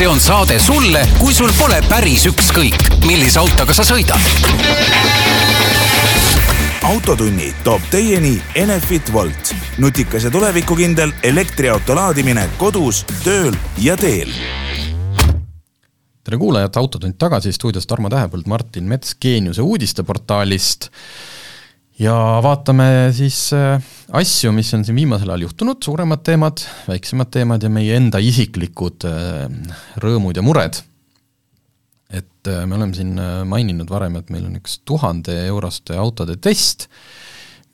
see on saade sulle, kui sul pole päris ükskõik, millise autoga sa sõidad. autotunni toob teieni Enefit Volt, nutikas ja tulevikukindel elektriauto laadimine kodus, tööl ja teel tere kuulajad, Autotund tagasi, stuudios Tarmo Tähepõld, Martin Mets Geeniuse uudisteportaalist ja vaatame siis äh, asju, mis on siin viimasel ajal juhtunud, suuremad teemad, väiksemad teemad ja meie enda isiklikud äh, rõõmud ja mured. et äh, me oleme siin maininud varem, et meil on üks tuhande euroste autode test,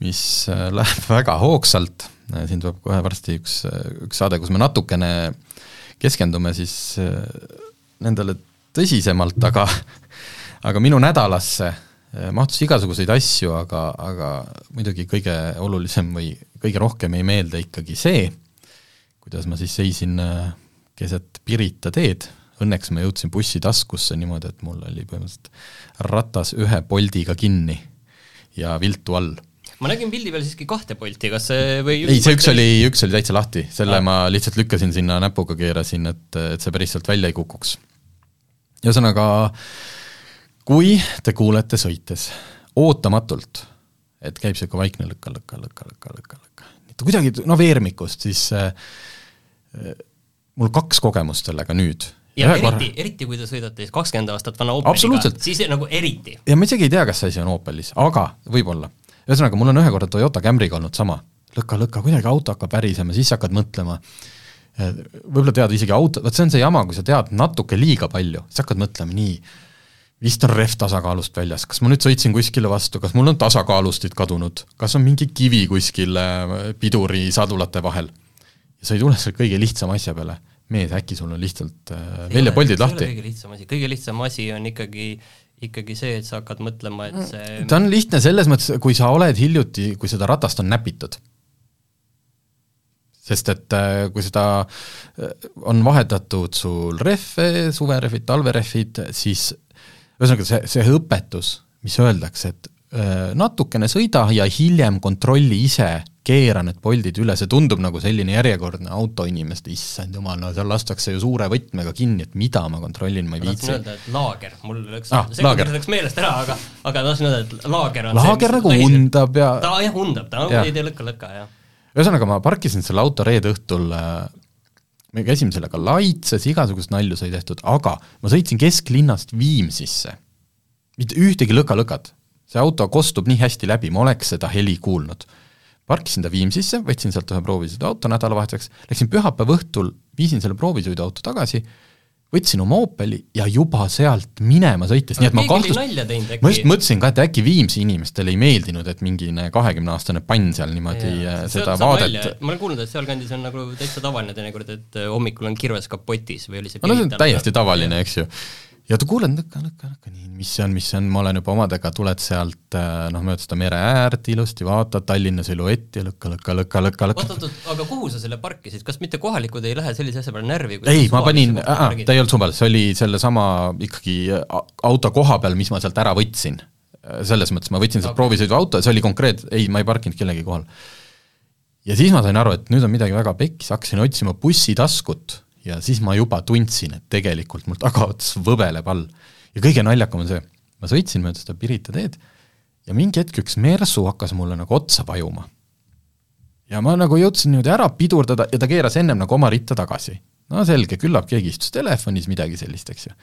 mis läheb väga hoogsalt, siin tuleb kohe varsti üks, üks saade, kus me natukene keskendume siis nendele tõsisemalt, aga aga minu nädalasse mahtus igasuguseid asju, aga, aga muidugi kõige olulisem või kõige rohkem ei meeldi ikkagi see, kuidas ma siis seisin äh, keset Pirita teed, õnneks ma jõudsin bussi taskusse niimoodi, et mul oli põhimõtteliselt ratas ühe poldiga kinni ja viltu all ma nägin pildi peal siiski kahte polti, kas see või ei, see üks oli, üks oli täitsa lahti, selle ah. ma lihtsalt lükkasin sinna näpuga, keerasin, et, et see päris sealt välja ei kukuks. ühesõnaga äh, kui te kuulete sõites ootamatult, et käib niisugune vaikne lõka, lõka, lõka, lõka, lõka, lõka, kuidagi no veermikust, siis äh, mul kaks kogemust sellega nüüd. ja eriti, eriti kui te sõidate kakskümmend aastat vana Opeliga, siis nagu eriti. ja ma isegi ei tea, kas see asi on Opelis, aga võib-olla. ühesõnaga, mul on ühe korra Toyota Camry'ga olnud sama, lõka-lõka, kuidagi auto hakkab värisema, siis hakkad mõtlema, võib-olla tead isegi auto, vot see on see jama, kui sa tead natuke liiga palju, siis hakkad mõtlema nii, vist on rehv tasakaalust väljas, kas ma nüüd sõitsin kuskile vastu, kas mul on tasakaalustid kadunud, kas on mingi kivi kuskil äh, piduri sadulate vahel? ja sa ei tule selle kõige lihtsama asja peale, mees, äkki sul on lihtsalt äh, väljapoldid lahti? kõige lihtsam asi, kõige lihtsam asi on ikkagi ikkagi see, et sa hakkad mõtlema, et see ta on lihtne selles mõttes, kui sa oled hiljuti, kui seda ratast on näpitud. Sest et äh, kui seda on vahetatud sul rehve, suverehvid, talverehvid, siis ühesõnaga, see, see õpetus, mis öeldakse, et öö, natukene sõida ja hiljem kontrolli ise, keera need poldid üle, see tundub nagu selline järjekordne autoinimeste, issand jumal, no seal lastakse ju suure võtmega kinni, et mida ma kontrollin, ma ei viitsi. öelda, et laager, mul läks ah,, see läks meelest ära, aga, aga tahtsin öelda, et laager on laager see, nagu undab ja ta jah, undab, ta nagu ei tee lõkka-lõkka, jah. ühesõnaga, ma parkisin selle auto reede õhtul me käisime sellega laitses, igasugust nalju sai tehtud, aga ma sõitsin kesklinnast Viimsisse. mitte ühtegi lõka-lõkat. see auto kostub nii hästi läbi, ma oleks seda heli kuulnud. parkisin ta Viimsisse, võtsin sealt ühe proovisõiduauto nädalavahetuseks, läksin pühapäeva õhtul, viisin selle proovisõiduauto tagasi võtsin oma Opeli ja juba sealt minema sõites, nii et ma kahtlus-, ma just mõtlesin ka, et äkki Viimsi inimestele ei meeldinud, et mingine kahekümneaastane pann seal niimoodi ja, äh, seda vaadet ma olen kuulnud, et sealkandis on nagu täitsa tavaline teinekord, et äh, hommikul on kirves kapotis või oli see no see on täiesti tavaline, eks ju ja ta kuuled nõka, nõka, nõka, nii, mis see on, mis see on, ma olen juba omadega, tuled sealt äh, noh, mööda seda mere äärt ilusti, vaatad Tallinna silhuetti ja lõka, lõka, lõka, lõka, lõka. oot-oot-oot, aga kuhu sa selle parkisid, kas mitte kohalikud ei lähe sellise asja peale närvi? ei, ma panin, ta ei olnud suvel, see oli sellesama ikkagi auto koha peal, mis ma sealt ära võtsin. selles mõttes ma võtsin sealt okay. proovisõiduauto, see oli konkreet-, ei, ma ei parkinud kellegi kohal. ja siis ma sain aru, et nüüd on midagi väga pekkis, hakkasin otsima bussitaskut ja siis ma juba tundsin, et tegelikult mul tagaots võbeleb all. ja kõige naljakam on see, ma sõitsin mööda seda Pirita teed ja mingi hetk üks mersu hakkas mulle nagu otsa vajuma. ja ma nagu jõudsin niimoodi ära pidurdada ja ta keeras ennem nagu oma ritta tagasi. no selge, küllap keegi istus telefonis, midagi sellist, eks ju.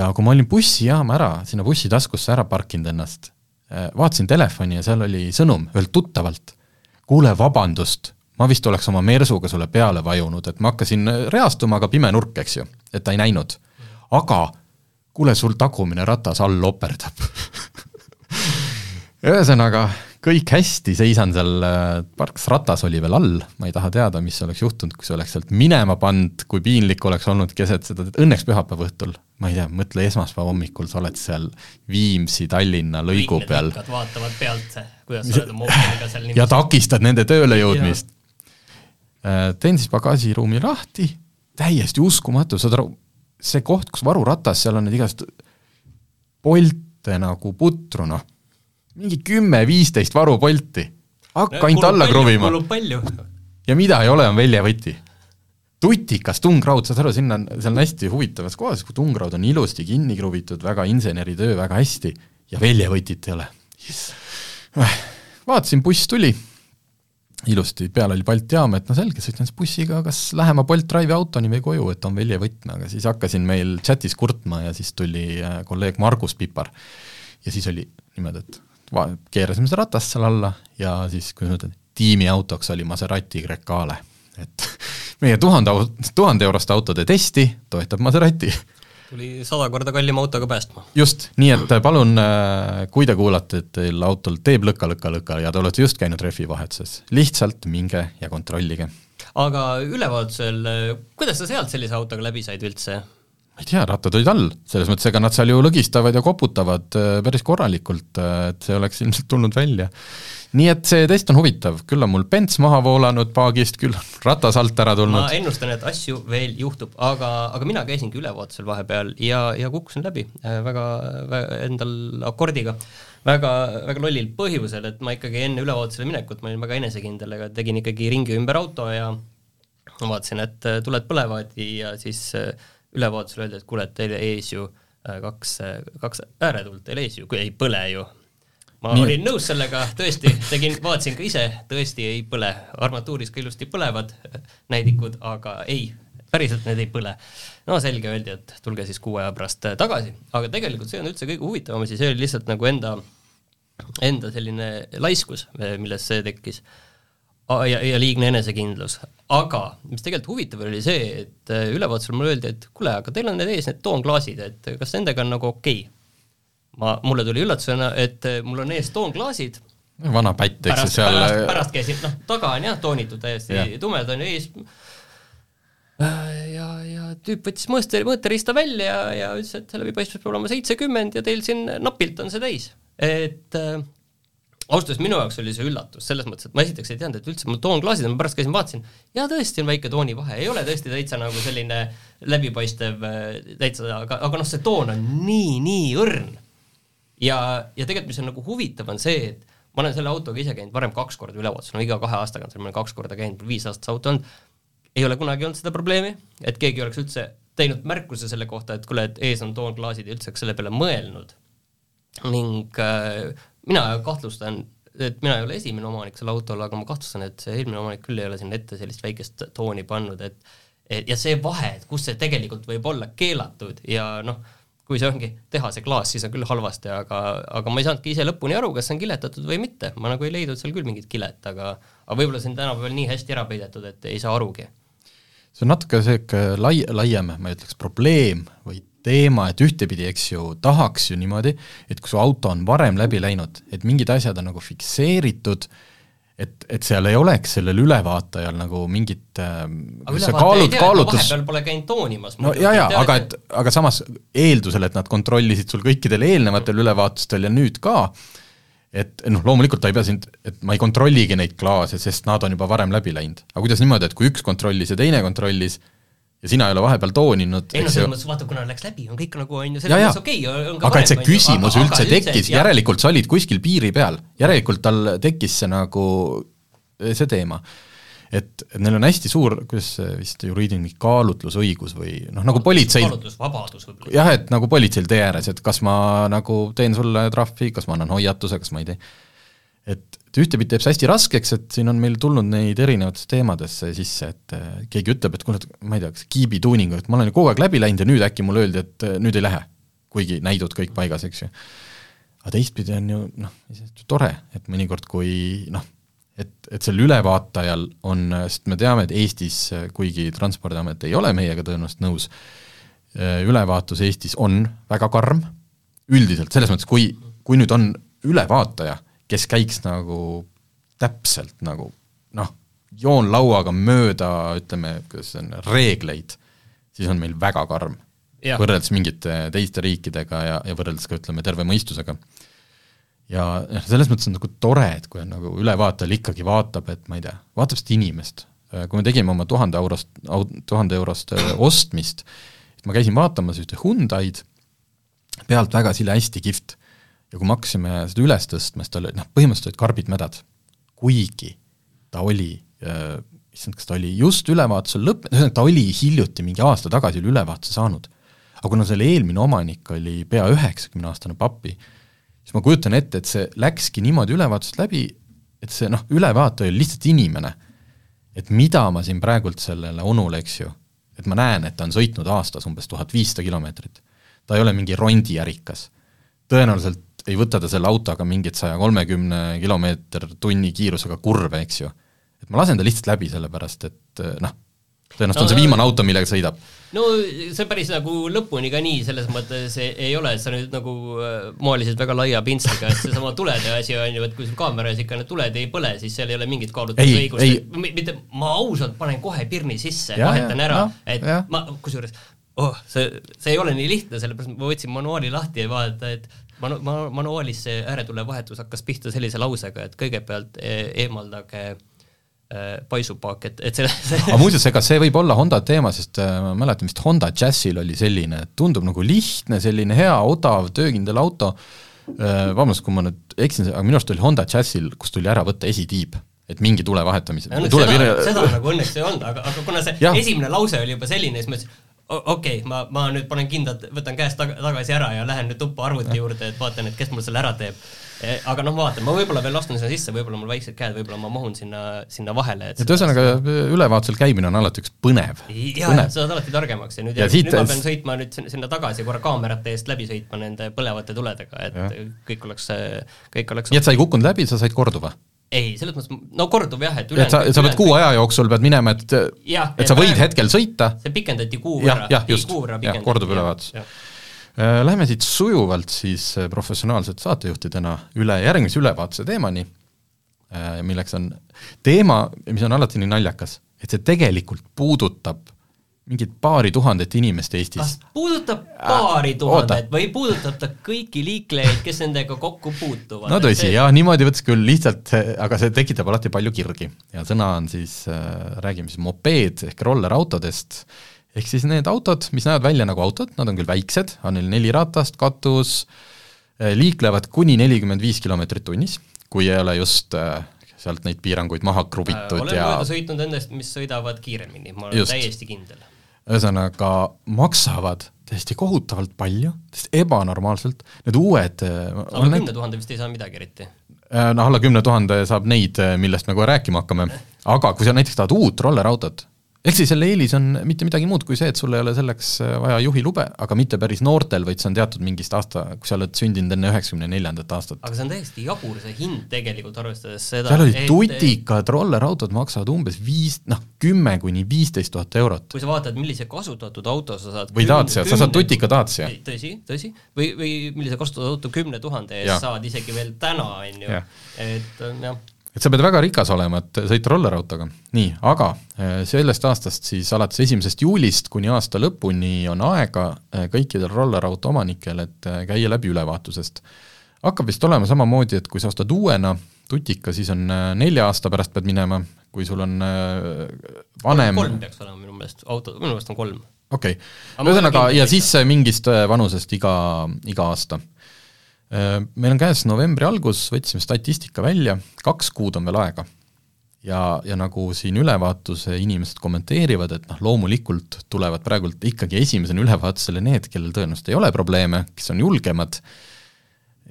ja kui ma olin bussijaama ära, sinna bussitaskusse ära parkinud ennast, eh, vaatasin telefoni ja seal oli sõnum ühelt tuttavalt, kuule, vabandust ma vist oleks oma mersuga sulle peale vajunud, et ma hakkasin reastuma, aga pime nurk, eks ju, et ta ei näinud. aga kuule, sul tagumine ratas all operdab ühesõnaga, kõik hästi, seisan seal, parks ratas oli veel all, ma ei taha teada, mis oleks juhtunud, kui see oleks sealt minema pannud, kui piinlik oleks olnud keset seda, õnneks pühapäeva õhtul, ma ei tea, mõtle esmaspäeva hommikul, sa oled seal Viimsi, Tallinna lõigu peal. vaatavad pealt, kuidas sa oled oma optiga seal niimoodi ja takistad nende tööle jõudmist Äh, teen siis pagasiruumi lahti, täiesti uskumatu, saad aru, see koht, kus varuratas, seal on need igast polte nagu putru, noh, mingi kümme-viisteist varupolti. hakka ainult alla kruvima. ja mida ei ole, on väljavõti. tutikas tungraud, saad aru, sinna on, seal on hästi huvitavas kohas, kui tungraud on ilusti kinni kruvitud, väga inseneritöö, väga hästi, ja väljavõtit ei ole yes.. vaatasin, buss tuli, ilusti, peal oli Balti jaam, et no selge, sõidan siis bussiga kas lähema Bolt Drive'i autoni või koju, et on väljavõtme, aga siis hakkasin meil chatis kurtma ja siis tuli äh, kolleeg Margus Pipar. ja siis oli niimoodi, et va-, keerasime seda ratast seal alla ja siis, kuidas ma ütlen, tiimiautoks oli Maserati Grecale, et meie tuhande, tuhande euroste autode testi toetab Maserati tuli sada korda kallima autoga päästma. just, nii et palun, äh, kui te kuulate, et teil autol teeb lõka, lõka, lõka ja te olete just käinud rehvivahetuses, lihtsalt minge ja kontrollige. aga ülevaatusel, äh, kuidas sa sealt sellise autoga läbi said üldse? Ma ei tea, rattad olid all, selles mõttes, ega nad seal ju lõgistavad ja koputavad päris korralikult, et see oleks ilmselt tulnud välja. Nii et see test on huvitav, küll on mul pents maha voolanud paagist, küll on ratas alt ära tulnud. ma ennustan, et asju veel juhtub, aga, aga mina käisingi ülevaatusel vahepeal ja, ja kukkusin läbi. Äh, väga, väga endal akordiga. Väga, väga lollil põhjusel, et ma ikkagi enne ülevaatusele minekut ma olin väga enesekindel, aga tegin ikkagi ringi ümber auto ja ma vaatasin, et äh, tuled põlevad ja siis äh, ülevaatusel öeldi, et kuule, et teil ees ju kaks, kaks ääretult teil ees ju, ei põle ju, ma Nii. olin nõus sellega, tõesti, tegin, vaatasin ka ise, tõesti ei põle, armatuuris ka ilusti põlevad näidikud, aga ei, päriselt need ei põle. no selge, öeldi, et tulge siis kuu aja pärast tagasi, aga tegelikult see on üldse kõige huvitavam asi, see oli lihtsalt nagu enda, enda selline laiskus, millest see tekkis. Ja, ja liigne enesekindlus, aga mis tegelikult huvitav oli see, et ülevaatusel mulle öeldi, et kuule, aga teil on need ees need toonklaasid, et kas nendega on nagu okei okay? ma, mulle tuli üllatusena, et eh, mul on ees toonklaasid. vana pätt, eks ju, seal pärast, pärast käisin, noh, taga on jah toonitud täiesti ja. tumedad on ees, äh, ja, ja tüüp võttis mõõte, mõõteriista välja ja, ja ütles, et läbipaistvus peab olema seitsekümmend ja teil siin napilt on see täis. et äh, ausalt öeldes minu jaoks oli see üllatus, selles mõttes, et ma esiteks ei teadnud, et üldse mul toonklaasid on, ma pärast käisin, vaatasin, jaa, tõesti on väike toonivahe, ei ole tõesti täitsa nagu selline läbipaistev äh, täitsa, aga, aga noh, see toon on nii, nii õrn ja, ja tegelikult, mis on nagu huvitav, on see, et ma olen selle autoga ise käinud varem kaks korda ülevaatusel, no iga kahe aastaga on seal, ma olen kaks korda käinud, viis aastat see auto olnud, ei ole kunagi olnud seda probleemi, et keegi oleks üldse teinud märkuse selle kohta, et kuule, et ees on toonklaasid ja üldse oleks selle peale mõelnud. ning äh, mina kahtlustan, et mina ei ole esimene omanik sellel autol, aga ma kahtlustan, et see eelmine omanik küll ei ole sinna ette sellist väikest tooni pannud, et et ja see vahe, et kus see tegelikult võib olla keelatud ja noh, kui see ongi tehase klaas, siis on küll halvasti, aga, aga ma ei saanudki ise lõpuni aru, kas see on kiletatud või mitte, ma nagu ei leidnud seal küll mingit kilet, aga aga võib-olla see on tänapäeval nii hästi ära peidetud, et ei saa arugi. see on natuke niisugune lai, laiem, ma ütleks, probleem või teema, et ühtepidi, eks ju, tahaks ju niimoodi, et kui su auto on varem läbi läinud, et mingid asjad on nagu fikseeritud, et, et seal ei oleks sellel ülevaatajal nagu mingit äh, tea, et vahepeal pole käinud toonimas. no jaa, jaa, aga et, aga samas eeldusel, et nad kontrollisid sul kõikidel eelnevatel ülevaatustel ja nüüd ka, et noh, loomulikult ta ei pea sind, et ma ei kontrolligi neid klaase, sest nad on juba varem läbi läinud. aga kuidas niimoodi, et kui üks kontrollis ja teine kontrollis, ja sina ei ole vahepeal tooninud ei no selles mõttes, vaata, kuna läks läbi, on kõik nagu on ju selles mõttes okei okay,, on ka aga et see küsimus aga, üldse aga tekkis, järelikult sa olid kuskil piiri peal, järelikult tal tekkis see nagu, see teema. et, et neil on hästi suur, kuidas see vist juriidiline kaalutlusõigus või noh, nagu politseil kaalutlusvabadus võib-olla. jah, et nagu politseil tee ääres, et kas ma nagu teen sulle trahvi, kas ma annan hoiatuse, kas ma ei tee et, et ühtepidi teeb see hästi raskeks, et siin on meil tulnud neid erinevatesse teemadesse sisse, et äh, keegi ütleb, et kuule, ma ei tea, kas kiibi tuuningu, et ma olen ju kogu aeg läbi läinud ja nüüd äkki mulle öeldi, et äh, nüüd ei lähe. kuigi näidud kõik paigas, eks ju. aga teistpidi on ju noh, tore, et mõnikord, kui noh, et, et sel ülevaatajal on, sest me teame, et Eestis, kuigi Transpordiamet ei ole meiega tõenäoliselt nõus, äh, ülevaatus Eestis on väga karm, üldiselt, selles mõttes, kui, kui nüüd on ülevaataja kes käiks nagu täpselt nagu noh, joonlauaga mööda, ütleme, kuidas see on, reegleid, siis on meil väga karm. võrreldes mingite teiste riikidega ja, ja võrreldes ka ütleme, terve mõistusega. ja noh, selles mõttes on nagu tore, et kui on nagu ülevaataja ikkagi vaatab, et ma ei tea, vaatab seda inimest, kui me tegime oma tuhande eurost, tuhande eurost äh, ostmist, siis ma käisin vaatamas ühte Hyundai'd, pealt väga sile, hästi kihvt ja kui me hakkasime seda üles tõstma, siis tal olid noh, põhimõtteliselt olid karbid mädad. kuigi ta oli äh, issand, kas ta oli just ülevaatusel lõpp, ühesõnaga ta oli hiljuti, mingi aasta tagasi oli ülevaatuse saanud. aga kuna selle eelmine omanik oli pea üheksakümne-aastane papi, siis ma kujutan ette, et see läkski niimoodi ülevaatusest läbi, et see noh, ülevaataja oli lihtsalt inimene. et mida ma siin praegult sellele onule, eks ju, et ma näen, et ta on sõitnud aastas umbes tuhat viissada kilomeetrit. ta ei ole mingi rondiärikas. tõenäoliselt ei võta ta selle autoga mingit saja kolmekümne kilomeeter tunni kiirusega kurve, eks ju. et ma lasen ta lihtsalt läbi, sellepärast et noh, tõenäoliselt no, on see viimane auto, millega sõidab. no see päris nagu lõpuni ka nii, selles mõttes ei ole, et sa nüüd nagu äh, moelisid väga laia pintsliga, et seesama tulede asi on ju, et kui sul kaameras ikka need tuled ei põle, siis seal ei ole mingit kaalutlusõigust, mitte, ma ausalt panen kohe pirni sisse, vahetan ära, et ja. ma, kusjuures oh, see, see ei ole nii lihtne, sellepärast ma võtsin manuaali lahti ja vaadata, et manu-, ma-, manuaalis see ääretulevahetus hakkas pihta sellise lausega, et kõigepealt e eemaldage e paisupaak, et, et see, see aga muuseas, ega see võib olla Honda teema, sest äh, ma mäletan vist Honda Jazzil oli selline, tundub nagu lihtne, selline hea, odav, töökindel auto vabandust, kui ma nüüd eksin, aga minu arust oli Honda Jazzil, kus tuli ära võtta esitiib et mingi tule vahetamise. Tule seda, seda nagu õnneks ei olnud, aga, aga kuna see ja. esimene lause oli juba selline, siis ma ütlesin, okei okay,, ma, ma nüüd panen kindlalt, võtan käest tag tagasi ära ja lähen nüüd tuppa arvuti juurde, et vaatan, et kes mul selle ära teeb. E, aga noh, ma vaatan, ma võib-olla veel astun sinna sisse, võib-olla mul väiksed käed, võib-olla ma mahun sinna, sinna vahele. et ühesõnaga, ülevaatusel käimine on alati üks põnev. jah, sa saad alati targemaks ja nüüd, ja siit... nüüd ma pean sõitma nüüd sinna tagasi korra kaamerate eest läbi sõitma nende põlevate tuledega, et ja. kõik oleks, kõik oleks nii et sa ei kukkunud läbi, sa said korduva? Ei, selles mõttes, no kordub jah, et et sa, sa pead kuu aja jooksul pead minema, et ja, et sa võid praegu, hetkel sõita. see pikendati kuu võrra. jah, just, jah, kordub ülevaatus. Äh, läheme siit sujuvalt siis äh, professionaalsete saatejuhtidena üle järgmise ülevaatuse teemani, äh, milleks on teema, mis on alati nii naljakas, et see tegelikult puudutab mingit paari tuhandet inimest Eestis. kas puudutab paari tuhandet või puudutab ta kõiki liiklejaid, kes nendega kokku puutuvad? no tõsi see..., jah, niimoodi võttes küll lihtsalt, aga see tekitab alati palju kirgi ja sõna on siis äh,, räägime siis mopeed ehk rollerautodest, ehk siis need autod, mis näevad välja nagu autod, nad on küll väiksed, on neil neli ratast, katus äh,, liiklevad kuni nelikümmend viis kilomeetrit tunnis, kui ei ole just äh, sealt neid piiranguid maha kruvitud äh, olen ja olen mööda sõitnud nendest, mis sõidavad kiiremini, ma olen just. täiesti kindel ühesõnaga maksavad täiesti kohutavalt palju, täiesti ebanormaalselt, need uued äh, alla kümne tuhande vist ei saa midagi eriti? Äh, noh, alla kümne tuhande saab neid, äh, millest me kohe rääkima hakkame, aga kui sa näiteks tahad uut rollerautot, ehk siis selle eelis on mitte midagi muud kui see, et sul ei ole selleks äh, vaja juhilube, aga mitte päris noortel, vaid see on teatud mingist aasta, kui sa oled sündinud enne üheksakümne neljandat aastat. aga see on täiesti jabur, see hind tegelikult, arvestades seda seal olid et... tutikad rollerautod maksavad umbes viis, noh, kümme kuni viisteist tuhat eurot. kui sa vaatad, millise kasutatud auto sa saad või Dacia, sa saad tutika Dacia. tõsi, tõsi, või, või millise kasutatud auto kümne tuhande eest saad isegi veel täna, on ju, et jah et sa pead väga rikas olema, et sõita rollerautoga. nii, aga äh, sellest aastast siis alates esimesest juulist kuni aasta lõpuni on aega äh, kõikidel rollerauto omanikel, et äh, käia läbi ülevaatusest. hakkab vist olema samamoodi, et kui sa ostad uuena tutika, siis on nelja aasta pärast pead minema, kui sul on vanem kolm peaks olema minu meelest, auto, minu meelest on kolm. okei okay., ühesõnaga, ja siis mingist vanusest iga, iga aasta meil on käes novembri algus, võtsime statistika välja, kaks kuud on veel aega. ja, ja nagu siin ülevaatuse inimesed kommenteerivad, et noh, loomulikult tulevad praegult ikkagi esimesena ülevaatusele need, kellel tõenäoliselt ei ole probleeme, kes on julgemad,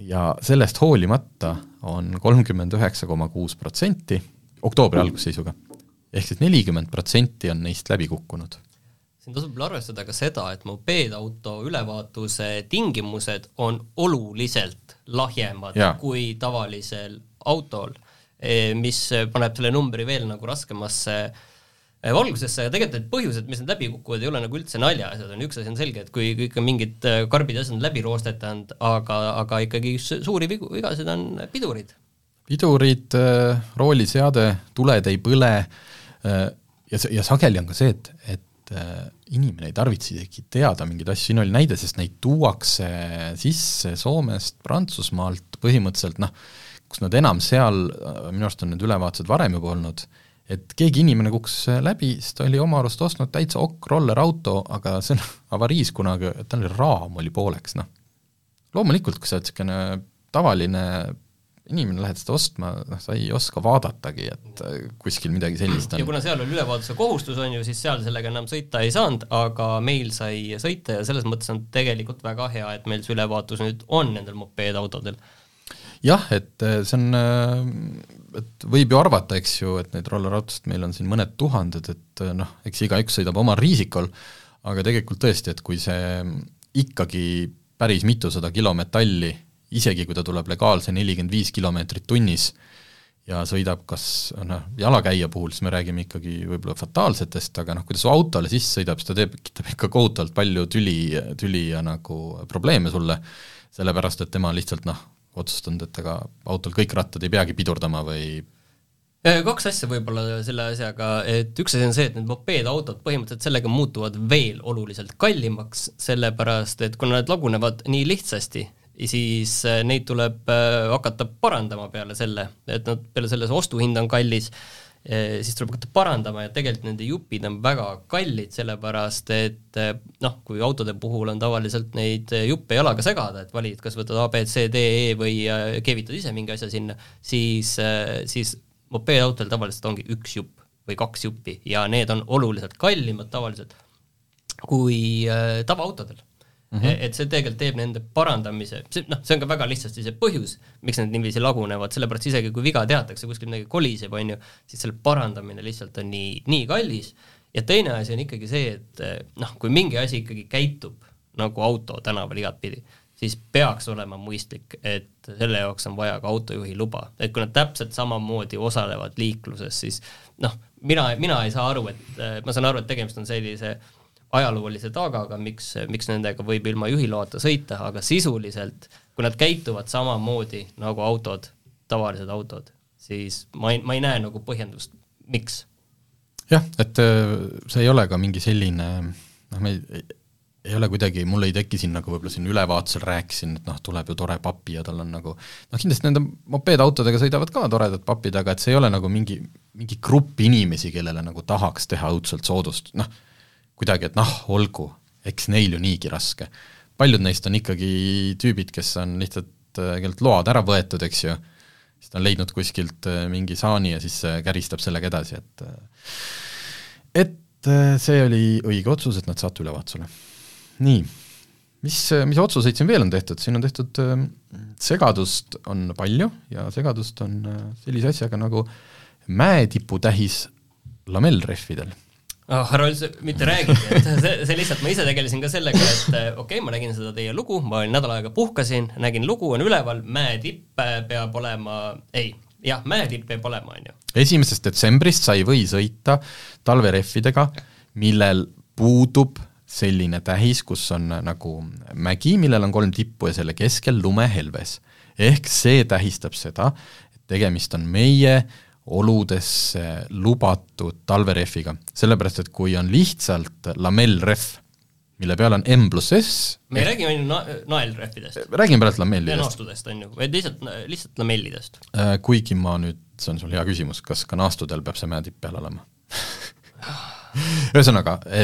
ja sellest hoolimata on kolmkümmend üheksa koma kuus protsenti oktoobri algusseisuga, ehk siis nelikümmend protsenti on neist läbi kukkunud siin tasub veel arvestada ka seda, et mopeedauto ülevaatuse tingimused on oluliselt lahjemad ja. kui tavalisel autol, e, mis paneb selle numbri veel nagu raskemasse e, valgusesse ja tegelikult need põhjused, mis need läbi kukuvad, ei ole nagu üldse naljaasjad, on üks asi on selge, et kui kõik on mingid e, karbid asjad läbi roostetanud, aga, aga ikkagi suuri vigu, vigasid on pidurid. pidurid, rooliseade, tuled ei põle ja, ja sageli on ka see, et, et et äh, inimene ei tarvitse isegi teada mingeid asju, siin oli näide, sest neid tuuakse sisse Soomest, Prantsusmaalt, põhimõtteliselt noh, kus nad enam seal, äh, minu arust on need ülevaatused varem juba olnud, et keegi inimene kukkus läbi, sest ta oli oma arust ostnud täitsa okk rollerauto, aga see on avariis kunagi, tal oli raam oli pooleks, noh. loomulikult, kui sa oled niisugune tavaline inimene lähed seda ostma, noh, sa ei oska vaadatagi, et äh, kuskil midagi sellist on. ja kuna seal oli ülevaatuse kohustus, on ju, siis seal sellega enam sõita ei saanud, aga meil sai sõita ja selles mõttes on tegelikult väga hea, et meil see ülevaatus nüüd on nendel mopeedautodel. jah, et äh, see on, äh, et võib ju arvata, eks ju, et neid rollerautosid meil on siin mõned tuhanded, et noh, eks igaüks sõidab omal riisikol, aga tegelikult tõesti, et kui see ikkagi päris mitusada kilo metalli isegi kui ta tuleb legaalse nelikümmend viis kilomeetrit tunnis ja sõidab kas noh, jalakäija puhul siis me räägime ikkagi võib-olla fataalsetest, aga noh, kui ta su autole sisse sõidab, siis ta teeb, tekitab ikka kohutavalt palju tüli, tüli ja nagu probleeme sulle, sellepärast et tema lihtsalt noh, otsustanud, et ega autol kõik rattad ei peagi pidurdama või kaks asja võib-olla selle asjaga, et üks asi on see, et need mopeedautod põhimõtteliselt sellega muutuvad veel oluliselt kallimaks, sellepärast et kuna nad lagunevad nii lihtsasti, siis äh, neid tuleb äh, hakata parandama peale selle, et nad, peale selle see ostuhind on kallis, äh, siis tuleb hakata parandama ja tegelikult nende jupid on väga kallid, sellepärast et noh, kui autode puhul on tavaliselt neid juppe jalaga segada, et valid, kas võtad A, B, C, D, E või keevitad ise mingi asja sinna, siis, siis mopeedautodel tavaliselt ongi üks jupp või kaks juppi ja need on oluliselt kallimad tavaliselt kui tavaautodel Mm -hmm. et see tegelikult teeb nende parandamise, see noh, see on ka väga lihtsasti see põhjus, miks need niiviisi lagunevad, sellepärast isegi kui viga teatakse, kuskil midagi koliseb, on ju, siis selle parandamine lihtsalt on nii, nii kallis ja teine asi on ikkagi see, et noh, kui mingi asi ikkagi käitub nagu auto tänaval igatpidi, siis peaks olema mõistlik, et selle jaoks on vaja ka autojuhi luba, et kui nad täpselt samamoodi osalevad liikluses, siis noh, mina, mina ei saa aru, et ma saan aru, et tegemist on sellise äh, ajaloolise taagaga, miks, miks nendega võib ilma juhiloata sõita, aga sisuliselt, kui nad käituvad samamoodi nagu autod, tavalised autod, siis ma ei, ma ei näe nagu põhjendust, miks. jah, et äh, see ei ole ka mingi selline noh, me ei, ei ole kuidagi, mul ei teki siin nagu võib-olla siin ülevaatusel rääkisin, et noh, tuleb ju tore papi ja tal on nagu noh, kindlasti nende mopeedautodega sõidavad ka toredad papid, aga et see ei ole nagu mingi, mingi grupp inimesi, kellele nagu tahaks teha õudselt soodust, noh, kuidagi, et noh, olgu, eks neil ju niigi raske. paljud neist on ikkagi tüübid, kes on lihtsalt, äh, kellelt load ära võetud, eks ju, siis ta on leidnud kuskilt äh, mingi saani ja siis äh, käristab sellega edasi, et et see oli õige otsus, et nad saate ülevaatusele. nii, mis, mis otsuseid siin veel on tehtud, siin on tehtud, segadust on palju ja segadust on sellise asjaga nagu mäetiputähis lamellrehvidel oh, üldse mitte räägigi, et see, see lihtsalt, ma ise tegelesin ka sellega, et okei okay,, ma nägin seda teie lugu, ma olin nädal aega puhkasin, nägin lugu on üleval, mäetipp peab olema, ei, jah, mäetipp peab olema, on ju. esimesest detsembrist sa ei või sõita talverehvidega, millel puudub selline tähis, kus on nagu mägi, millel on kolm tippu ja selle keskel lumehelves. ehk see tähistab seda, et tegemist on meie oludesse lubatud talverehviga, sellepärast et kui on lihtsalt lamellrehv, mille peal on M pluss S me ei räägi ainult na-, naelrehvidest. räägime praegu lamellidest. naastudest, on ju, vaid lihtsalt, lihtsalt lamellidest. Äh, kuigi ma nüüd, see on sul hea küsimus, kas ka naastudel peab see mäetipp peal olema ühesõnaga, e,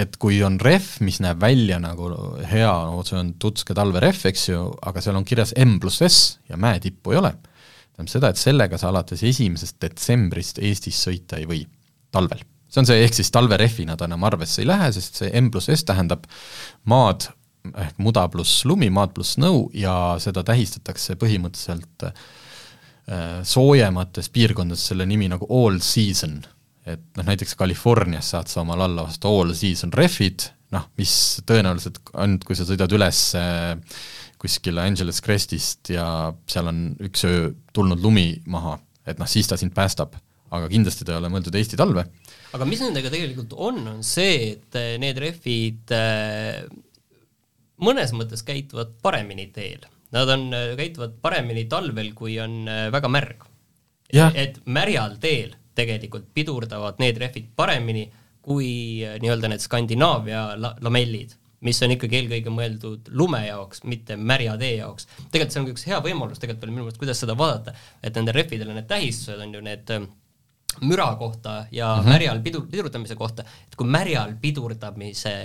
et kui on rehv, mis näeb välja nagu hea, see on tutske talverehv, eks ju, aga seal on kirjas M pluss S ja mäetippu ei ole tähendab seda, et sellega sa alates esimesest detsembrist Eestis sõita ei või, talvel. see on see, ehk siis talverehvina ta enam arvesse ei lähe, sest see M pluss S tähendab maad ehk muda pluss lumi, maad pluss nõu ja seda tähistatakse põhimõtteliselt äh, soojemates piirkondades selle nimi nagu all season. et noh, näiteks Californias saad sa omal alla vastu all season rehvid, noh, mis tõenäoliselt ainult, kui sa sõidad üles äh, kuskil Angeles Crestist ja seal on üks öö tulnud lumi maha, et noh, siis ta sind päästab. aga kindlasti ta ei ole mõeldud Eesti talve. aga mis nendega tegelikult on, on see, et eh, need rehvid äh, mõnes mõttes käituvad paremini teel. Nad on, eh, käituvad paremini talvel, kui on väga märg. et märjal teel tegelikult pidurdavad need rehvid paremini kui nii-öelda need Skandinaavia la-, lamellid mis on ikkagi eelkõige mõeldud lume jaoks, mitte märja tee jaoks. tegelikult see on üks hea võimalus tegelikult veel minu meelest, kuidas seda vaadata, et nendel rehvidel on need tähistused, on ju need ähm, müra kohta ja mm -hmm. märjal pidur, pidurdamise kohta, et kui märjal pidurdamise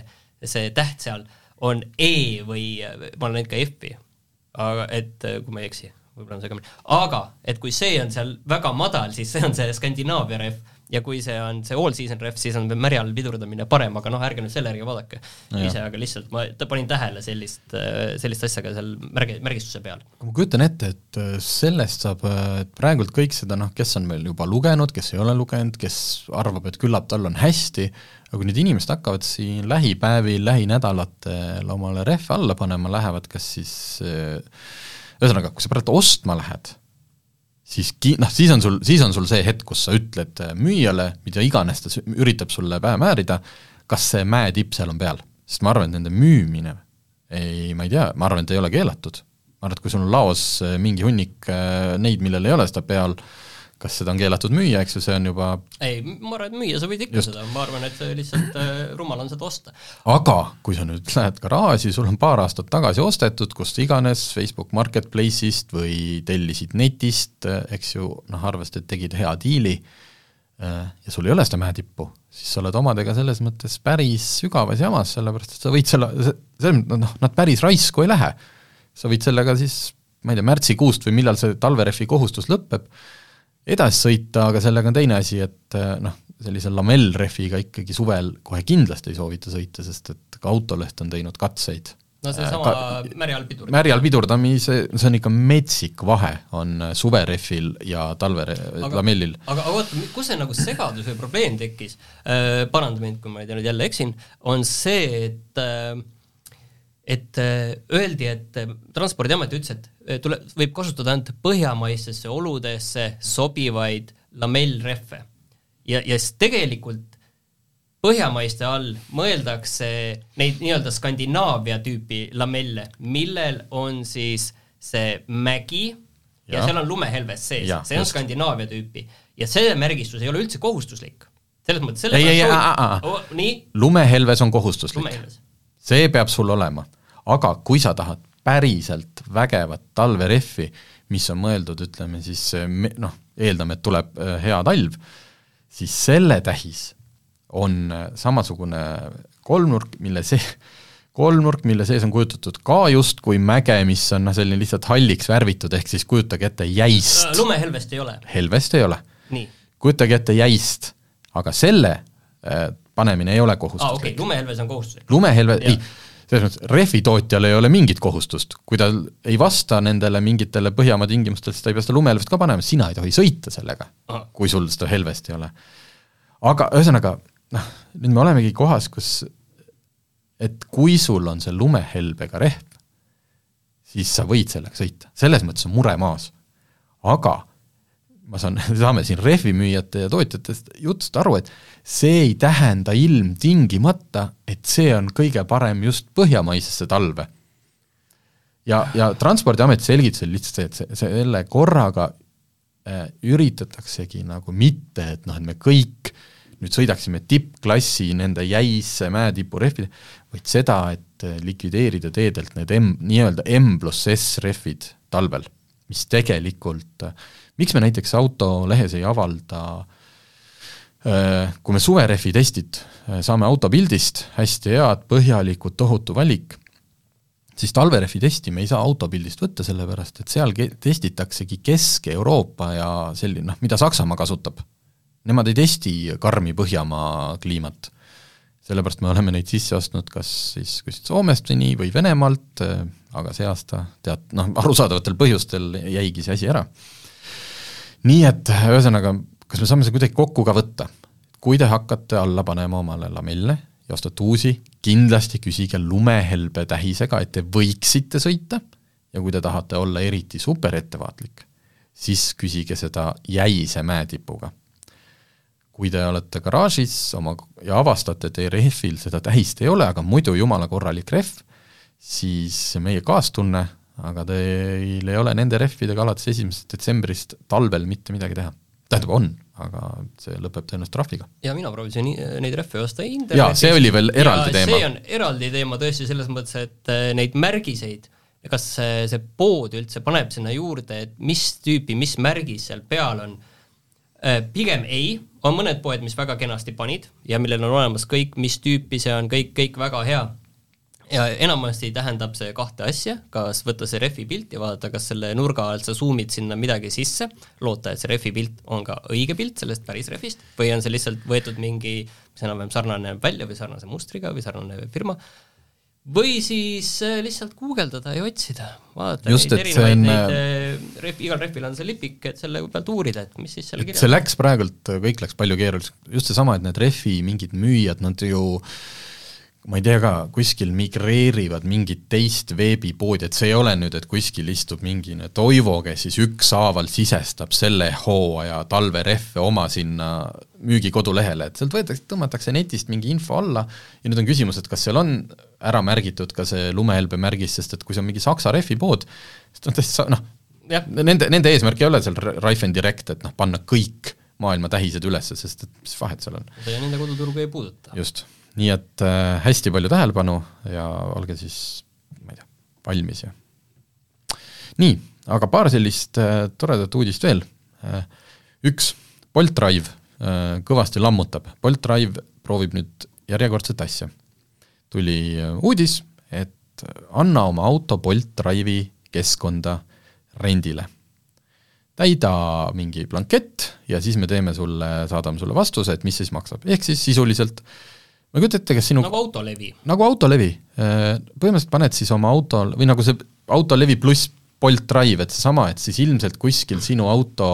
see täht seal on E või ma olen näinud ka F-i, aga et äh, kui ma ei eksi, võib-olla on segamini, aga et kui see on seal väga madal, siis see on see Skandinaavia rehv ja kui see on see all season rehv, siis on märjal pidurdamine parem, aga noh, ärge nüüd selle järgi vaadake Ja. ise, aga lihtsalt ma panin tähele sellist, sellist asja ka seal märgi, märgistuse peal. ma kujutan ette, et äh, sellest saab, äh, et praegult kõik seda noh, kes on veel juba lugenud, kes ei ole lugenud, kes arvab, et küllap tal on hästi, aga kui need inimesed hakkavad siin lähipäevil, lähinädalatel omale rehve alla panema, lähevad kas siis äh, ühesõnaga, kui sa praegu ostma lähed, siis ki-, noh, siis on sul, siis on sul see hetk, kus sa ütled äh, müüjale, mida iganes ta üritab sulle pähe määrida, kas see mäetipp seal on peal. sest ma arvan, et nende müümine, ei, ma ei tea, ma arvan, et ei ole keelatud. ma arvan, et kui sul on laos äh, mingi hunnik äh, neid, millel ei ole seda peal, kas seda on keelatud müüa, eks ju, see on juba ei, ma arvan, et müüa sa võid ikka Just. Seda, ma arvan, et see lihtsalt äh, rumal on seda osta. aga kui sa nüüd lähed garaaži, sul on paar aastat tagasi ostetud kust iganes, Facebook Marketplace'ist või tellisid netist, eks ju, noh, arvasid, et tegid hea diili, ja sul ei ole seda mäetippu, siis sa oled omadega selles mõttes päris sügavas jamas, sellepärast et sa võid selle, selles mõttes, noh, nad päris raisku ei lähe. sa võid sellega siis, ma ei tea, märtsikuust või millal see talverehvi kohustus lõpeb, edasi sõita, aga sellega on teine asi, et eh, noh, sellise lamellrehviga ikkagi suvel kohe kindlasti ei soovita sõita, sest et ka Autoleht on teinud katseid. no seesama ka- märjal pidur. märjal pidurdamise, see on ikka metsik vahe, on suverehvil ja talvelamellil. aga, aga oota, kus see nagu segadus või probleem tekkis äh,, paranda mind, kui ma nüüd jälle eksin, on see, et äh, et äh, öeldi, et äh, Transpordiamet ütles, et äh, tule, võib kasutada ainult põhjamaistesse oludesse sobivaid lamellrehve. ja, ja siis tegelikult põhjamaiste all mõeldakse neid nii-öelda Skandinaavia tüüpi lamelle, millel on siis see mägi ja, ja seal on lumehelves sees, see on just. Skandinaavia tüüpi ja see märgistus ei ole üldse kohustuslik. selles mõttes Ei, ei, sellepärast aa, aa, aa. oh, nii, lumehelves on kohustuslik. lumehelves. See peab sul olema. aga kui sa tahad päriselt vägevat talverehvi, mis on mõeldud, ütleme siis eh, noh, eeldame, et tuleb eh, hea talv, siis selle tähis on eh, samasugune kolmnurk, mille see, kolmnurk, mille sees on kujutatud ka justkui mäge, mis on noh, selline lihtsalt halliks värvitud, ehk siis kujutage ette jäist. lumehelvest ei ole, helvest ei ole. kujutage ette jäist, aga selle äh, panemine ei ole aa ah, okei kohustuslik okay,, lumehelves on kohustuslik. lumehelve, ei, selles mõttes rehvitootjal ei ole mingit kohustust, kui ta ei vasta nendele mingitele Põhjamaa tingimustele, siis ta ei pea seda lumehelvest ka panema, sina ei tohi sõita sellega kui sul seda helvest ei ole. aga ühesõnaga, noh, nüüd me olemegi kohas, kus et kui sul on see lumehelbega rehv, siis sa võid sellega sõita, selles mõttes on mure maas. aga ma saan, saame siin rehvimüüjate ja tootjatest jutust aru, et see ei tähenda ilmtingimata, et see on kõige parem just põhjamaisesse talve. ja, ja Transpordiameti selgitus oli lihtsalt see, et see, selle korraga äh, üritataksegi nagu mitte, et noh, et me kõik nüüd sõidaksime tippklassi nende jäise mäetipurehvide, vaid seda, et äh, likvideerida teedelt need M, nii-öelda M pluss S rehvid talvel, mis tegelikult äh, miks me näiteks autolehes ei avalda äh, kui me suverehvi testid äh, saame autopildist, hästi head, põhjalikud, tohutu valik, siis talverehvi testi me ei saa autopildist võtta, sellepärast et seal testitaksegi Kesk-Euroopa ja selline, noh, mida Saksamaa kasutab. Nemad ei testi karmi Põhjamaa kliimat. sellepärast me oleme neid sisse ostnud kas siis kuskilt Soomest või nii, või Venemaalt, aga see aasta tead, noh, arusaadavatel põhjustel jäigi see asi ära nii et ühesõnaga, kas me saame seda kuidagi kokku ka võtta? kui te hakkate alla panema omale lamelle ja ostate uusi, kindlasti küsige lumehelbe tähisega, et te võiksite sõita ja kui te tahate olla eriti superettevaatlik, siis küsige seda jäise mäetipuga. kui te olete garaažis oma ja avastate, et teie rehvil seda tähist ei ole, aga muidu jumala korralik rehv, siis meie kaastunne aga teil ei ole nende rehvidega alates esimesest detsembrist talvel mitte midagi teha. tähendab, on, aga see lõpeb tõenäoliselt trahviga. ja mina proovisin neid rehve osta internetis. Jaa, see oli veel eraldi Ja teema. see on eraldi teema tõesti selles mõttes, et äh, neid märgiseid, kas see, see pood üldse paneb sinna juurde, et mis tüüpi, mis märgis seal peal on, pigem ei, on mõned poed, mis väga kenasti panid ja millel on olemas kõik, mis tüüpi see on, kõik, kõik väga hea. Ja enamasti tähendab see kahte asja, kas võtta see rehvi pilt ja vaadata, kas selle nurga alt sa zoom'id sinna midagi sisse, loota, et see rehvi pilt on ka õige pilt sellest päris rehvist, või on see lihtsalt võetud mingi, mis enam-vähem sarnane välja või sarnase mustriga või sarnane firma, või siis äh, lihtsalt guugeldada ja otsida, vaadata Just, neid erinevaid on, neid äh, rehv, igal rehvil on see lipik, et selle pealt uurida, et mis siis seal kirjas see läks praegult, kõik läks palju keerulisemaks, just seesama, et need rehvi mingid müüjad, nad ju ma ei tea ka, kuskil migreerivad mingit teist veebipoodi, et see ei ole nüüd, et kuskil istub mingi Toivo, kes siis ükshaaval sisestab selle hooaja talverehve oma sinna müügikodulehele, et sealt võetakse, tõmmatakse netist mingi info alla ja nüüd on küsimus, et kas seal on ära märgitud ka see lumehelbe märgis, sest et kui see on mingi Saksa rehvipood, siis ta on täitsa noh, nende, nende eesmärk ei ole seal Raifen Direct, et noh, panna kõik maailma tähised üles, sest et mis vahet seal on. see nende koduturgu ei puuduta. just, nii et äh, hästi palju tähelepanu ja olge siis, ma ei tea, valmis ja nii, aga paar sellist äh, toredat uudist veel äh,. üks, Bolt Drive äh, kõvasti lammutab, Bolt Drive proovib nüüd järjekordset asja. tuli äh, uudis, et anna oma auto Bolt Drive'i keskkonda rendile täida mingi blankett ja siis me teeme sulle, saadame sulle vastuse, et mis siis maksab, ehk siis sisuliselt ma ei kujuta ette, kas sinu nagu autolevi. nagu autolevi, põhimõtteliselt paned siis oma auto, või nagu see autolevi pluss Bolt Drive, et seesama, et siis ilmselt kuskil sinu auto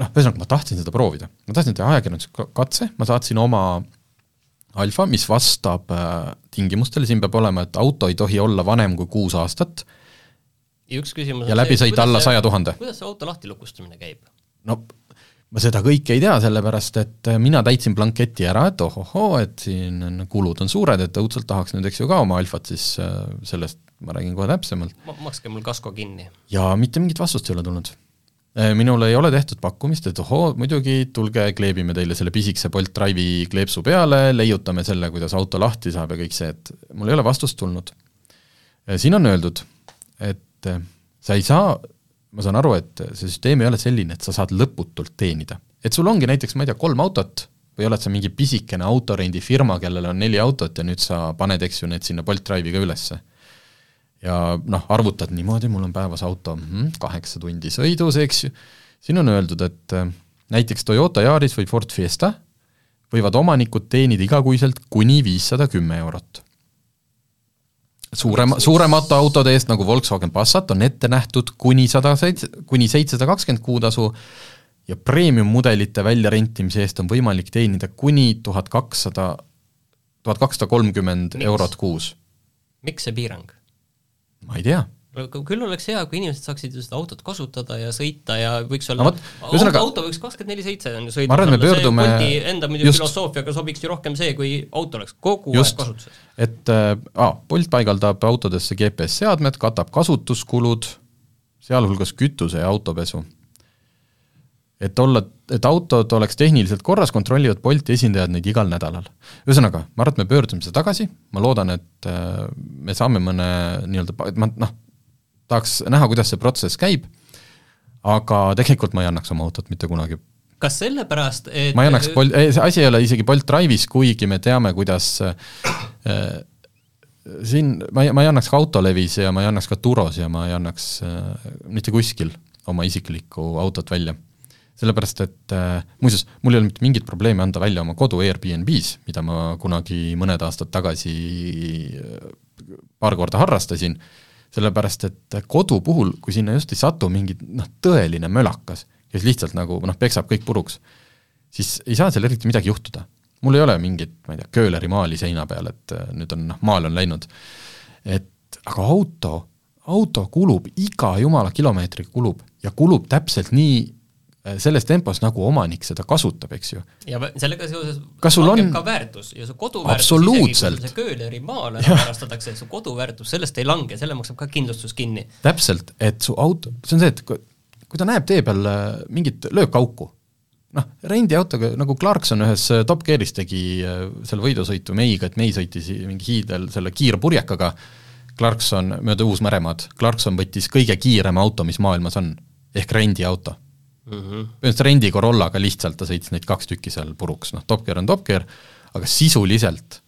noh, ühesõnaga ma tahtsin seda proovida, ma tahtsin teha ajakirjandusliku katse, ma saatsin oma alfa, mis vastab äh, tingimustele, siin peab olema, et auto ei tohi olla vanem kui kuus aastat ja üks küsimus ja läbi sõita alla saja tuhande. kuidas see auto lahtilukustamine käib? no ma seda kõike ei tea, sellepärast et äh, mina täitsin blanketi ära, et ohohoo, et siin on, kulud on suured, et õudselt tahaks nüüd, eks ju, ka oma alfat, siis äh, sellest ma räägin kohe täpsemalt. makske mul kasko kinni. ja mitte mingit vastust ei ole tulnud. Äh, minule ei ole tehtud pakkumist, et ohoo, muidugi tulge, kleebime teile selle pisikese Bolt Drive'i kleepsu peale, leiutame selle, kuidas auto lahti saab ja kõik see, et mul ei ole vastust tulnud. siin on öeldud, et sa ei saa ma saan aru, et see süsteem ei ole selline, et sa saad lõputult teenida. et sul ongi näiteks, ma ei tea, kolm autot või oled sa mingi pisikene autorendifirma, kellel on neli autot ja nüüd sa paned, eks ju, need sinna Bolt Drive'i ka ülesse. ja noh, arvutad niimoodi, mul on päevas auto mm, kaheksa tundi sõidus, eks ju, siin on öeldud, et äh, näiteks Toyota Yaris või Ford Fiesta võivad omanikud teenida igakuiselt kuni viissada kümme eurot suurema, suuremate autode eest, nagu Volkswagen Passat, on ette nähtud kuni sada seitse, kuni seitsesada kakskümmend kuutasu ja premium-mudelite väljarentimise eest on võimalik teenida kuni tuhat kakssada, tuhat kakssada kolmkümmend eurot kuus. miks see piirang? ma ei tea küll oleks hea, kui inimesed saaksid seda autot kasutada ja sõita ja võiks olla no, no, ühesõnaga auto võiks kakskümmend neli seitse on ju sõidus ma arvan, me pöördume enda muidugi filosoofiaga sobiks ju rohkem see, kui auto oleks kogu just, aeg kasutuses. et äh, Bolt paigaldab autodesse GPS-seadmed, katab kasutuskulud, sealhulgas kütuse ja autopesu. et olla, et autod oleks tehniliselt korras, kontrollivad Bolti esindajad neid igal nädalal. ühesõnaga, ma arvan, et me pöördume seda tagasi, ma loodan, et äh, me saame mõne nii-öelda, ma noh, tahaks näha, kuidas see protsess käib, aga tegelikult ma ei annaks oma autot mitte kunagi. kas sellepärast, et ma ei annaks Bolt, see asi ei ole isegi Bolt Drive'is, kuigi me teame, kuidas äh, siin ma ei, ma ei annaks ka Autolevis ja ma ei annaks ka Turos ja ma ei annaks äh, mitte kuskil oma isiklikku autot välja. sellepärast, et äh, muuseas, mul ei ole mitte mingit probleemi anda välja oma kodu Airbnb-s, mida ma kunagi mõned aastad tagasi äh, paar korda harrastasin äh,, sellepärast et kodu puhul, kui sinna just ei satu mingi noh, tõeline mölakas, kes lihtsalt nagu noh, peksab kõik puruks, siis ei saa seal eriti midagi juhtuda. mul ei ole mingit, ma ei tea, kööleri maali seina peal, et äh, nüüd on noh, maal on läinud. et aga auto, auto kulub, iga jumala kilomeetri kulub ja kulub täpselt nii selles tempos, nagu omanik seda kasutab, eks ju. ja sellega seoses kas sul on ka väärtus ja su koduväärtus isegi kui see kööleri maale varastatakse, su koduväärtus sellest ei lange, selle maksab ka kindlustus kinni. täpselt, et su auto, see on see, et kui, kui ta näeb tee peal äh, mingit löökauku, noh, rendiautoga, nagu Clarkson ühes äh, Top Gearis tegi selle võidusõitu meiga, et mei sõitis mingi hiidel selle kiirpurjekaga, Clarkson mööda Uus-Meremaad, Clarkson võttis kõige kiirem auto, mis maailmas on, ehk rendiauto. Põhimõtteliselt rendi Corollaga lihtsalt ta sõitis neid kaks tükki seal puruks, noh, Top Gear on Top Gear, aga sisuliselt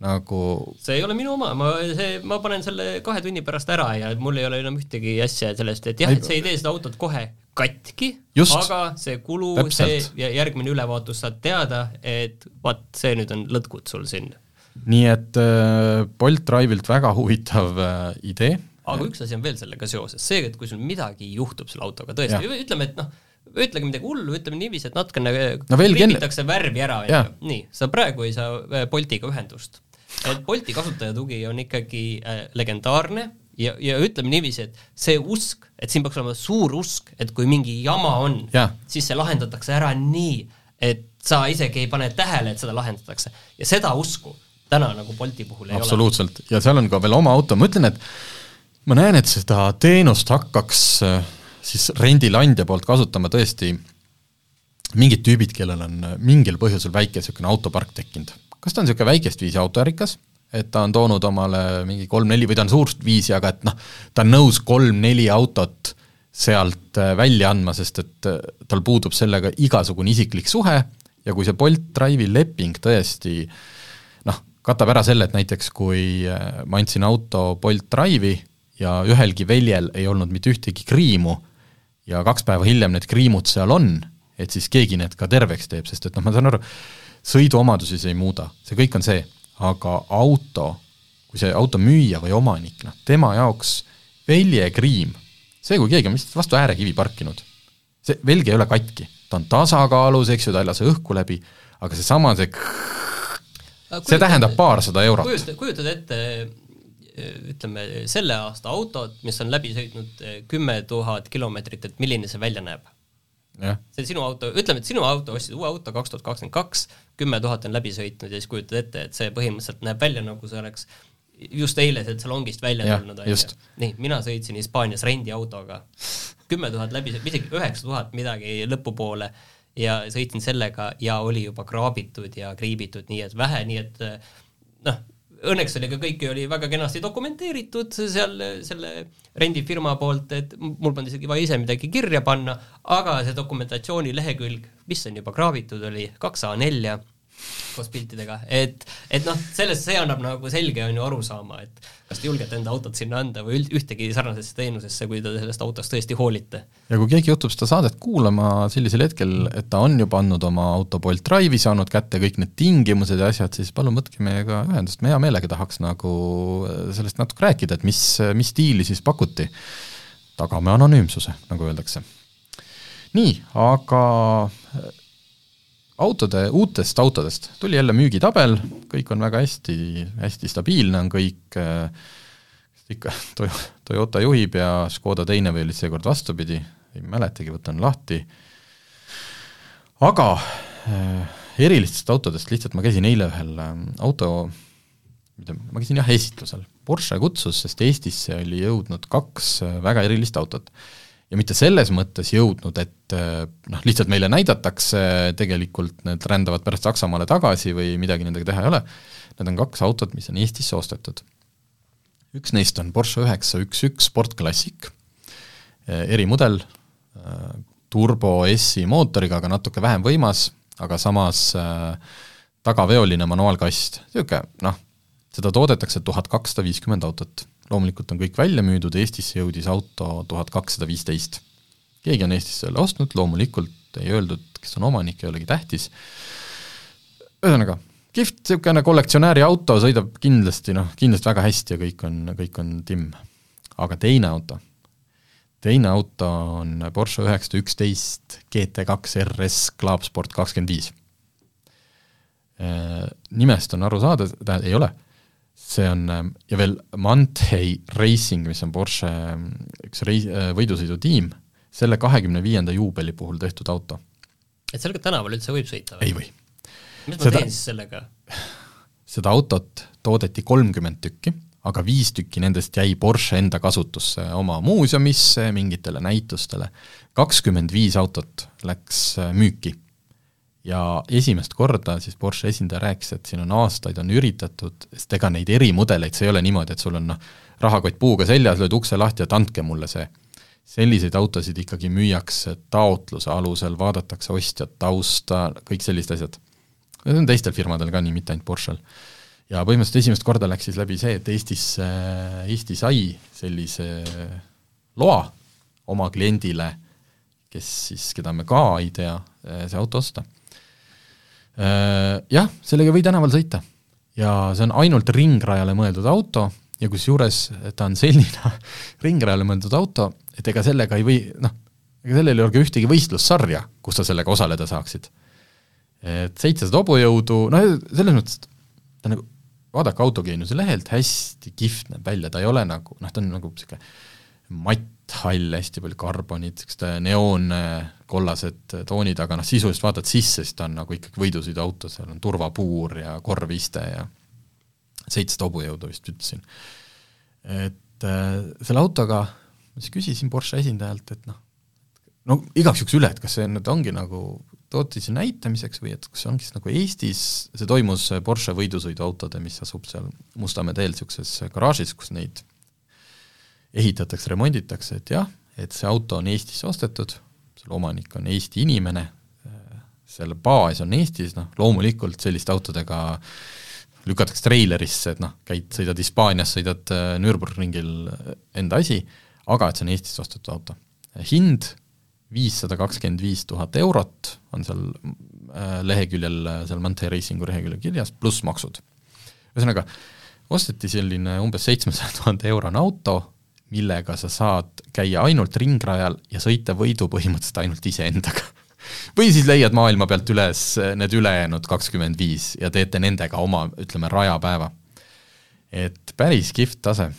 nagu see ei ole minu oma, ma, see, ma panen selle kahe tunni pärast ära ja mul ei ole enam ühtegi asja sellest, et jah, et see ei tee seda autot kohe katki, aga see kulu, see ja järgmine ülevaatus saad teada, et vaat see nüüd on lõtkud sul siin. nii et äh, Bolt Drive'ilt väga huvitav äh, idee. Aga üks asi on veel sellega seoses, see, et kui sul midagi juhtub selle autoga, tõesti, ütleme, et noh, ütlegi midagi hullu, ütleme niiviisi, et natukene no kriibitakse enne... värvi ära, nii, sa praegu ei saa äh, Boltiga ühendust. et Bolti kasutajatugi on ikkagi äh, legendaarne ja, ja ütleme niiviisi, et see usk, et siin peaks olema suur usk, et kui mingi jama on, siis see lahendatakse ära nii, et sa isegi ei pane tähele, et seda lahendatakse. ja seda usku täna nagu Bolti puhul ei absoluutselt. ole. absoluutselt, ja seal on ka veel oma auto, ma ütlen, et ma näen, et seda teenust hakkaks äh, siis rendileandja poolt kasutama tõesti mingid tüübid, kellel on mingil põhjusel väike niisugune autopark tekkinud. kas ta on niisugune väikest viisi autoärikas, et ta on toonud omale mingi kolm-neli või ta on suurt viisi, aga et noh, ta on nõus kolm-neli autot sealt äh, välja andma, sest et äh, tal puudub sellega igasugune isiklik suhe ja kui see Bolt Drive'i leping tõesti noh, katab ära selle, et näiteks kui äh, ma andsin auto Bolt Drive'i ja ühelgi väljel ei olnud mitte ühtegi kriimu, ja kaks päeva hiljem need kriimud seal on, et siis keegi need ka terveks teeb, sest et noh, ma saan aru, sõiduomadusi see ei muuda, see kõik on see, aga auto, kui see auto müüja või omanik, noh, tema jaoks väljekriim, see, kui keegi on lihtsalt vastu äärekivi parkinud, see velg ei ole katki, ta on tasakaalus, eks ju, ta ei lase õhku läbi, aga seesama, see, see, see tähendab paarsada eurot. kujutad, kujutad ette ütleme, selle aasta autot, mis on läbi sõitnud eh, kümme tuhat kilomeetrit, et milline see välja näeb? see sinu auto, ütleme, et sinu auto, ostsid uue auto kaks tuhat kakskümmend kaks, kümme tuhat on läbi sõitnud ja siis kujutad ette, et see põhimõtteliselt näeb välja, nagu see oleks just eile sealt salongist välja ja, tulnud, on ju. nii, mina sõitsin Hispaanias rendiautoga, kümme tuhat läbi, isegi üheksa tuhat midagi lõpupoole ja sõitsin sellega ja oli juba kraabitud ja kriibitud, nii et vähe, nii et noh, õnneks oli ka kõik oli väga kenasti dokumenteeritud seal selle rendifirma poolt, et mul polnud isegi vaja ise midagi kirja panna, aga see dokumentatsiooni lehekülg, mis on juba kraabitud, oli kaks A4 koos piltidega, et, et noh, sellest see annab nagu selge on ju aru saama, et kas te julgete enda autot sinna anda või ühtegi sarnasesse teenusesse, kui te sellest autost tõesti hoolite. ja kui keegi juhtub seda saadet kuulama sellisel hetkel, et ta on juba andnud oma auto Bolt Drive'i, saanud kätte kõik need tingimused ja asjad, siis palun võtke meiega ühendust, me hea meelega tahaks nagu sellest natuke rääkida, et mis, mis stiili siis pakuti. tagame anonüümsuse, nagu öeldakse. nii, aga autode, uutest autodest. Tuli jälle müügitabel, kõik on väga hästi, hästi stabiilne on kõik, ikka Toyota juhib ja Škoda teine või oli seekord vastupidi, ei mäletagi, võtan lahti, aga äh, erilistest autodest, lihtsalt ma käisin eile ühel äh, auto, ma käisin jah, esitlusel, Porsche kutsus, sest Eestisse oli jõudnud kaks äh, väga erilist autot ja mitte selles mõttes jõudnud, et eh, noh, lihtsalt meile näidatakse, tegelikult need rändavad pärast Saksamaale tagasi või midagi nendega teha ei ole, need on kaks autot, mis on Eestisse ostetud. üks neist on Porsche üheksa üks üks Sport Classic, eh, erimudel, eh, turbo S-i mootoriga, aga natuke vähem võimas, aga samas tagaveoline manuaalkast, niisugune noh, seda toodetakse tuhat kakssada viiskümmend autot loomulikult on kõik välja müüdud, Eestisse jõudis auto tuhat kakssada viisteist. keegi on Eestis selle ostnud, loomulikult ei öeldud, kes on omanik, ei olegi tähtis, ühesõnaga, kihvt niisugune kollektsionääri auto, sõidab kindlasti noh, kindlasti väga hästi ja kõik on, kõik on timm. aga teine auto, teine auto on Porsche üheksasada üksteist GT2 RS Club Sport kakskümmend viis. Äh, nimest on aru saada, tähendab, ei ole see on, ähm, ja veel Manthei Racing, mis on Porsche ähm, üks reis-, äh, võidusõidutiim, selle kahekümne viienda juubeli puhul tehtud auto. et sellega tänaval üldse võib sõita või? ei või. mis ma seda, teen siis sellega? seda autot toodeti kolmkümmend tükki, aga viis tükki nendest jäi Porsche enda kasutusse oma muuseumisse, mingitele näitustele. kakskümmend viis autot läks äh, müüki ja esimest korda siis Porsche esindaja rääkis, et siin on aastaid on üritatud, sest ega neid erimudeleid, see ei ole niimoodi, et sul on noh, rahakott puuga seljas, lööd ukse lahti, et andke mulle see. selliseid autosid ikkagi müüakse taotluse alusel, vaadatakse ostjat, tausta, kõik sellised asjad. Need on teistel firmadel ka nii, mitte ainult Porschel. ja põhimõtteliselt esimest korda läks siis läbi see, et Eestis, Eesti sai sellise loa oma kliendile, kes siis, keda me ka ei tea, see auto osta. Jah, sellega ei või tänaval sõita ja see on ainult ringrajale mõeldud auto ja kusjuures ta on selline ringrajale mõeldud auto, et ega sellega ei või, noh, ega sellel ei ole ka ühtegi võistlussarja, kus sa sellega osaleda saaksid. et seitsesada hobujõudu, no selles mõttes, ta nagu, vaadake autogeeniuse lehelt, hästi kihvt näeb välja, ta ei ole nagu, noh, ta on nagu niisugune matthall, hästi palju karbonit, niisugused neoonkollased toonid, aga noh, sisuliselt vaatad sisse, siis ta on nagu ikkagi võidusõiduauto, seal on turvapuur ja korviste ja seitsesada hobujõudu vist ütlesin. et äh, selle autoga ma siis küsisin Porsche esindajalt, et noh, no igaks juhuks üle, et kas see nüüd ongi nagu tootise näitamiseks või et kas see ongi siis nagu Eestis, see toimus Porsche võidusõiduautode, mis asub seal Mustamäe teel niisuguses garaažis, kus neid ehitatakse, remonditakse, et jah, et see auto on Eestisse ostetud, selle omanik on Eesti inimene, selle baas on Eestis, noh loomulikult selliste autodega lükatakse treilerisse, et noh, käid, sõidad Hispaanias, sõidad äh, Nürburgringil, äh, enda asi, aga et see on Eestisse ostetud auto. hind viissada kakskümmend viis tuhat eurot on seal äh, leheküljel, seal Manthei Racingu leheküljel kirjas, pluss maksud. ühesõnaga, osteti selline umbes seitsmesaja tuhande eurone auto, millega sa saad käia ainult ringrajal ja sõita võidu põhimõtteliselt ainult iseendaga või siis leiad maailma pealt üles need ülejäänud kakskümmend viis ja teete nendega oma, ütleme, rajapäeva. et päris kihvt tase.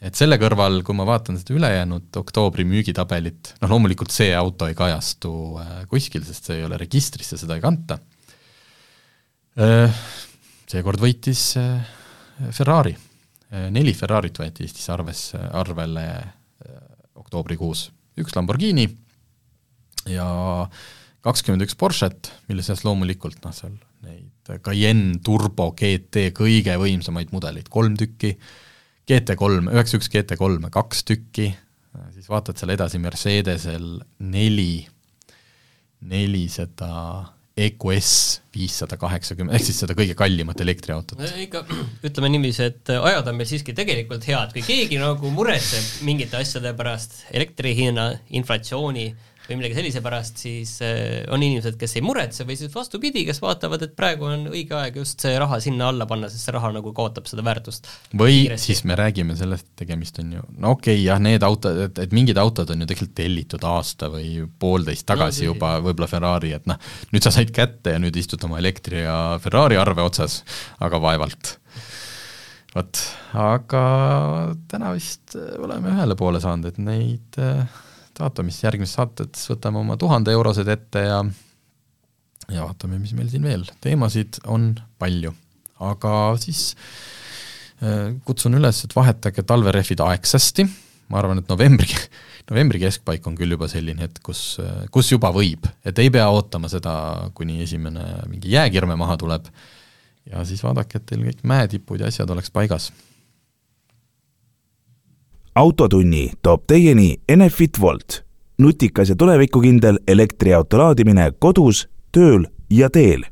et selle kõrval, kui ma vaatan seda ülejäänud oktoobri müügitabelit, noh loomulikult see auto ei kajastu äh, kuskil, sest see ei ole registrisse, seda ei kanta, äh, seekord võitis Ferrari neli Ferrarit võeti Eestis arvesse, arvele äh, oktoobrikuus, üks Lamborghini ja kakskümmend üks Porsche't, mille seas loomulikult noh, seal neid Cayenne Turbo GT kõige võimsamaid mudeleid, kolm tükki, GT3, üheksa üks GT3-e kaks tükki, siis vaatad seal edasi Mercedesel neli, neli seda EQS viissada kaheksakümmend, ehk siis seda kõige kallimat elektriautot. ikka ütleme niiviisi, et ajad on meil siiski tegelikult head, kui keegi nagu muretseb mingite asjade pärast, elektri hinna, inflatsiooni või millegi sellise pärast, siis äh, on inimesed, kes ei muretse või siis vastupidi, kes vaatavad, et praegu on õige aeg just see raha sinna alla panna, sest see raha nagu kaotab seda väärtust. või kiiresti. siis me räägime sellest, et tegemist on ju, no okei okay,, jah, need autod, et, et mingid autod on ju tegelikult tellitud aasta või poolteist tagasi no, juba, võib-olla Ferrari, et noh, nüüd sa said kätte ja nüüd istud oma elektri ja Ferrari arve otsas, aga vaevalt vot, aga täna vist oleme ühele poole saanud, et neid äh, vaatame siis järgmises saates, võtame oma tuhande eurosed ette ja ja vaatame, mis meil siin veel, teemasid on palju, aga siis äh, kutsun üles, et vahetage talverehvid aegsasti, ma arvan, et novembri, novembri keskpaik on küll juba selline hetk, kus, kus juba võib, et ei pea ootama seda, kuni esimene mingi jääkirme maha tuleb, ja siis vaadake, et teil kõik mäetipud ja asjad oleks paigas autotunni toob teieni Enefit Volt, nutikas ja tulevikukindel elektriauto laadimine kodus, tööl ja teel